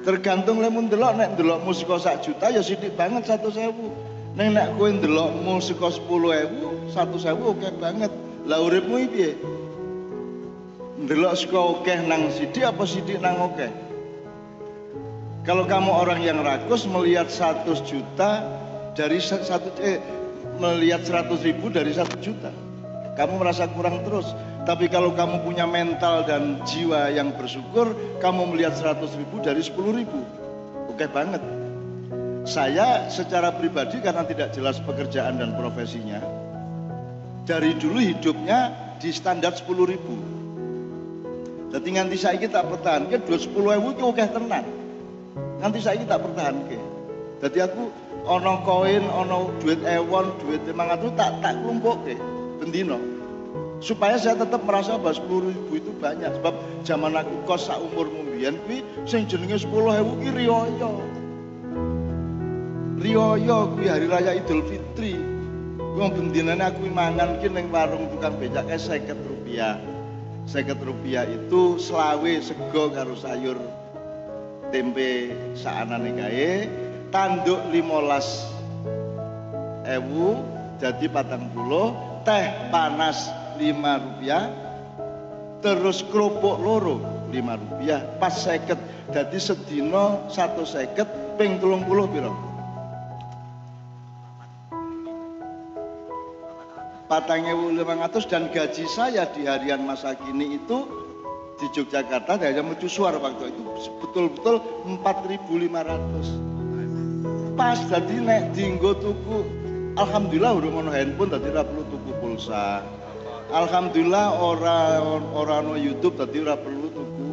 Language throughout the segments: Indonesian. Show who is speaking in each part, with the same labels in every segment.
Speaker 1: Tergantung lemu ndelok nek ndelokmu saka sak juta ya sithik banget 100.000. Nek nek kowe ndelokmu saka 10.000, 100.000 oke banget. Lah uripmu iki piye? Ndelok saka akeh nang sithik apa sithik nang akeh? Kalau kamu orang yang rakus melihat 100 juta dari satu eh, melihat 100 ribu dari satu juta, kamu merasa kurang terus. Tapi kalau kamu punya mental dan jiwa yang bersyukur, kamu melihat 100 ribu dari 10 ribu. Oke banget. Saya secara pribadi karena tidak jelas pekerjaan dan profesinya, dari dulu hidupnya di standar 10 ribu. Jadi nganti saya kita pertahankan 10 ribu itu oke tenang nganti saya tak ke. Jadi aku ono koin, ono duit ewon, duit itu tak tak ke, bendino. Supaya saya tetap merasa bahwa sepuluh ribu itu banyak sebab zaman aku kos sak umur mumbian kui sing jenenge sepuluh ribu ki riyoyo. Riyoyo kui hari raya Idul Fitri. Wong bendinane aku mangan ki ning warung tukang becak e 50 rupiah. 50 rupiah itu selawe sego karo sayur tempe saanane gawe tanduk 15 ewu jadi patang puluh teh panas 5 rupiah terus kerupuk loro 5 rupiah pas seket. Jadi sedino satu seket ping telung puluh biro patang ewu lima dan gaji saya di harian masa kini itu di Yogyakarta hanya mercusuar waktu itu betul-betul 4.500 pas jadi nek dinggo tuku Alhamdulillah udah mau handphone tadi ora perlu tuku pulsa Alhamdulillah orang orang no YouTube tadi ora perlu tuku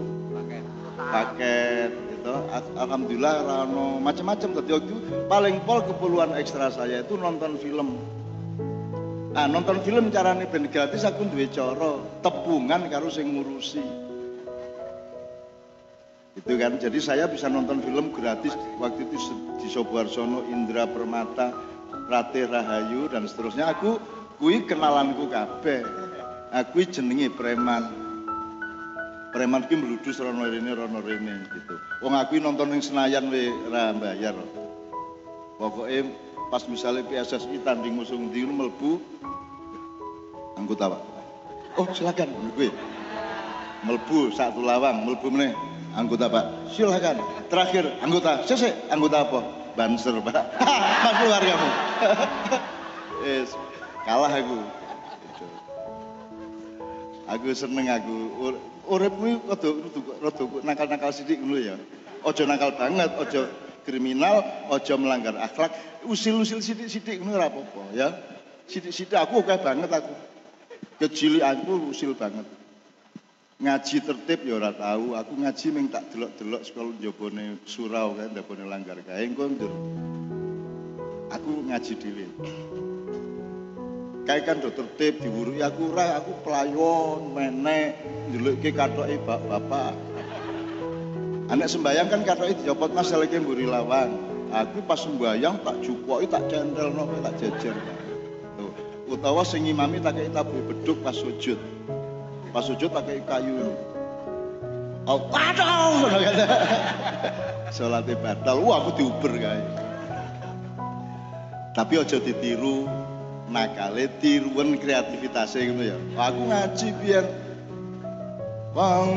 Speaker 1: paket. gitu. Alhamdulillah rano macam-macam tadi waktu paling pol keperluan ekstra saya itu nonton film. Nah, nonton film carane ben gratis aku duwe cara tepungan karo sing ngurusi. Itu kan? Jadi saya bisa nonton film gratis waktu itu di Sobarsono Indra Permata Rate Rahayu dan seterusnya. Aku kui kenalanku kabeh aku jenengi preman. Preman ki mludus rono rene rono rene gitu. Wong aku nonton ning Senayan we ra bayar pokoknya pas misalnya PSSI tanding musuh di melbu anggota pak oh silakan. Gue melbu satu lawang melbu meneh. Anggota pak silahkan terakhir anggota. Saya anggota apa? Banser pak. Mas keluar kamu yes. kalah aku aku seneng aku. Uripmu rada rada nakal-nakal sithik ngono ya. Ojo nakal banget ojo kriminal ojo melanggar akhlak. Usil-usil sithik-sithik ngono ora apa-apa ya. Sithik-sithik aku oke banget aku. Kecil aku usil banget. Ngaji tertib ya ora tahu aku ngaji ming tak delok-delok sekolah jabone surau kan jabone langgar kae. Engko ndur. Aku ngaji dhewe kae kan do tertib diwuruhi aku ora aku pelayon menek ndelokke kathoke bapak anak sembayang kan kathoke dijopot mas lagi mburi lawang aku pas sembayang tak jupoki tak centelno tak jejer. Utawa sing imami tak kei tabu beduk pas sujud. Pas sujud pakai kayu. Oh aduh sholatnya batal wah aku diuber guys tapi ojo ditiru nakale tiruan kreativitasnya gitu ya. Aku ngaji biar bang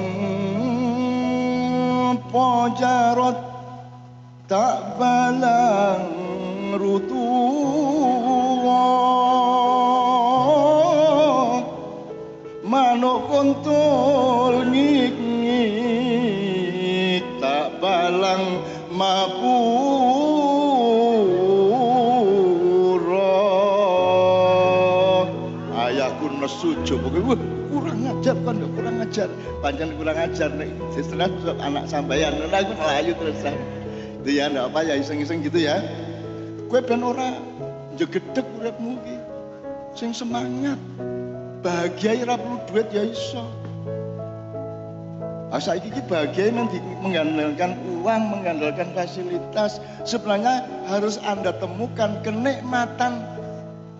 Speaker 1: pojarot tak balang rutuwa manuk kuntul jopo kurang ngajar kan kurang ngajar panjang kurang ngajar nek. Setelah anak sambayan aku melayu terus itu ya ndak apa ya iseng-iseng gitu ya. Gue ben ora jegedek uripmu iki. Sing semangat bahagia ora perlu duit ya iso. Ah, saiki iki bahagia mengandalkan uang, mengandalkan fasilitas. Sebenarnya harus Anda temukan kenikmatan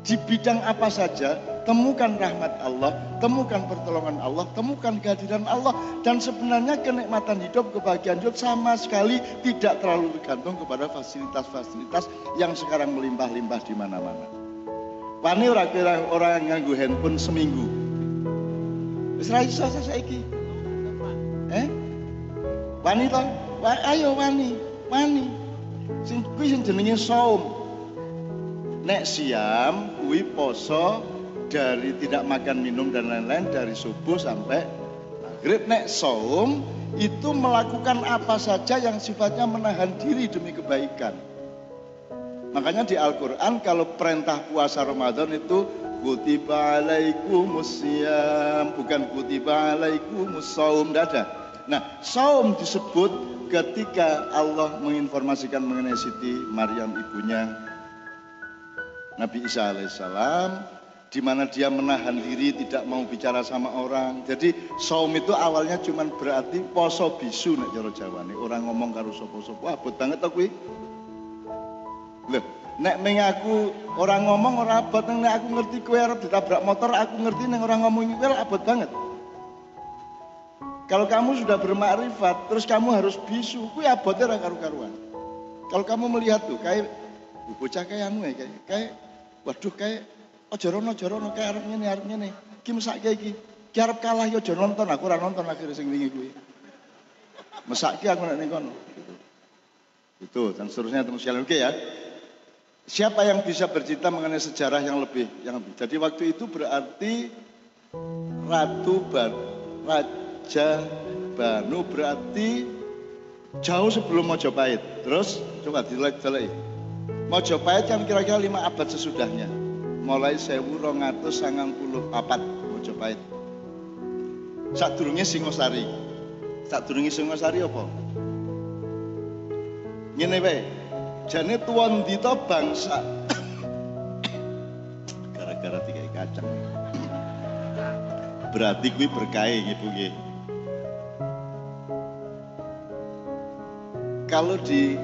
Speaker 1: di bidang apa saja temukan rahmat Allah, temukan pertolongan Allah, temukan kehadiran Allah. Dan sebenarnya kenikmatan hidup, kebahagiaan hidup sama sekali tidak terlalu tergantung kepada fasilitas-fasilitas yang sekarang melimpah-limpah di mana-mana. Wani ora kira orang nganggu handphone seminggu. Wis ra iso saiki. Eh? Wani to? Ayo wani, wani. Sing kuwi sing jenenge saum. Nek siam kuwi poso dari tidak makan minum dan lain-lain dari subuh sampai maghrib. Nek saum itu melakukan apa saja yang sifatnya menahan diri demi kebaikan. Makanya di Al-Quran kalau perintah puasa Ramadan itu kutiba alaikumusiyam bukan kutiba alaikumussaum tidak ada. Nah, saum disebut ketika Allah menginformasikan mengenai Siti Maryam ibunya Nabi Isa alaihissalam di mana dia menahan diri tidak mau bicara sama orang. Jadi saum itu awalnya cuma berarti poso bisu nek cara Jawa nih. Orang ngomong karo sopo-sopo abot banget aku Loh, nek mengaku orang ngomong orang abot nek aku ngerti kowe arep ditabrak motor, aku ngerti nek orang ngomong kowe abot banget. Kalau kamu sudah bermakrifat, terus kamu harus bisu, kuwi abotnya ora karu-karuan. Kalau kamu melihat tuh kayak bocah kayak anu ya kayak kayak Waduh kayak ojo rono ojo rono kayak arep ngene arep ngene. Ki mesake iki. Ki arep kalah ya ojo nonton aku ora nonton akhirnya sing wingi kuwi. Mesake aku nek ning kono. Itu dan seterusnya teman sekalian. Oke ya. Siapa yang bisa bercerita mengenai sejarah yang lebih yang lebih. Jadi waktu itu berarti Ratu Ban, Raja Banu berarti jauh sebelum Mojopahit. Terus coba dilek-delek. Mojopahit kan kira-kira lima abad sesudahnya. Mulai sewu rongatus sangang puluh papat Mojopahit. Saat durungnya Singosari. Saat durungnya Singosari apa? Ngene wae. Tuan dito bangsa. Gara-gara tiga kacang. Berarti kuwi berkah nggih. Kalau di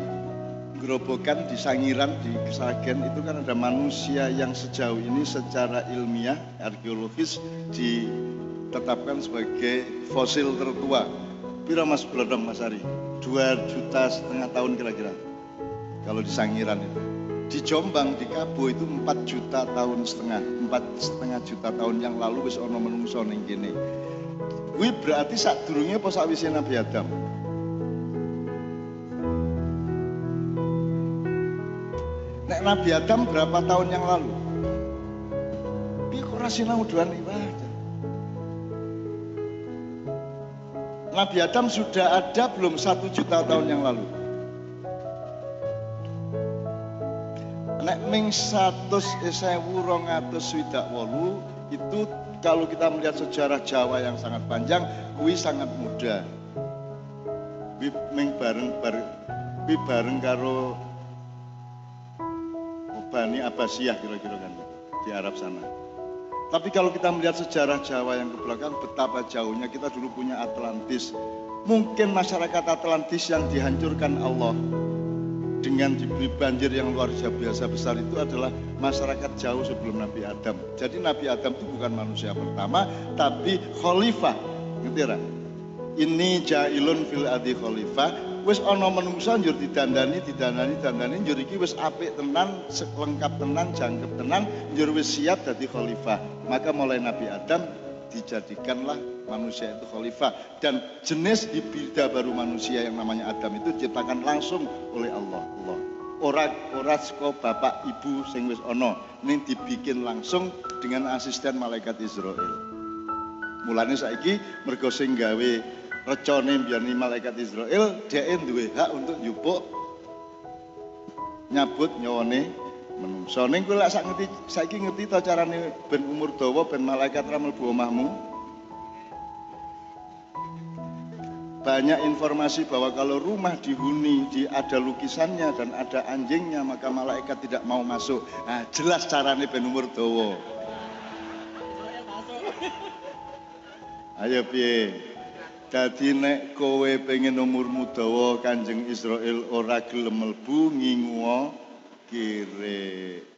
Speaker 1: gerobokan di Sangiran di Kesagen itu kan ada manusia yang sejauh ini secara ilmiah arkeologis ditetapkan sebagai fosil tertua. Pira Mas Blodong Mas Ari? Dua juta setengah tahun kira-kira. Kalau di Sangiran itu. Di Jombang, di Kabo itu empat juta tahun setengah. Empat setengah juta tahun yang lalu wis ono menungso ning kene. Berarti sak durunge apa sakwise Nabi Adam? Nek Nabi Adam berapa tahun yang lalu? Piye kok sinau doan ibadah? Nabi Adam sudah ada belum satu juta tahun yang lalu? Nek ming satus esewu rong atus swidak wolu itu kalau kita melihat sejarah Jawa yang sangat panjang, kui sangat muda. Ming bareng bareng, bareng karo Bani Abbasiyah kira-kira kan di Arab sana. Tapi kalau kita melihat sejarah Jawa yang ke belakang betapa jauhnya kita dulu punya Atlantis. Mungkin masyarakat Atlantis yang dihancurkan Allah dengan diberi banjir yang luar biasa besar itu adalah masyarakat jauh sebelum Nabi Adam. Jadi Nabi Adam itu bukan manusia pertama, tapi khalifah. Ngerti? Ini jailun fil adi khalifah wis ana menungsa njur didandani didandani didandani njur iki wis apik tenan lengkap tenan jangkep tenan njur wis siap dadi khalifah. Maka mulai Nabi Adam dijadikanlah manusia itu khalifah. Dan jenis hibrida baru manusia yang namanya Adam itu diciptakan langsung oleh Allah. Allah. Ora ora saka bapak ibu sing wis ana ning dibikin langsung dengan asisten malaikat Israel. Mulane saiki mergo sing gawe recone biyen malaikat Israel dia duwe hak untuk nyupuk nyabut nyawane menungso. Ning kowe lak sak ngerti saiki ngerti to carane ben umur dawa ben malaikat ra mlebu omahmu? Banyak informasi bahwa kalau rumah dihuni di ada lukisannya dan ada anjingnya maka malaikat tidak mau masuk. Nah jelas carane ben umur dawa. Ayo piye Dadi nek kowe pengen umurmu dawa Kanjeng Israel ora gelem mlebu nginguwa kire.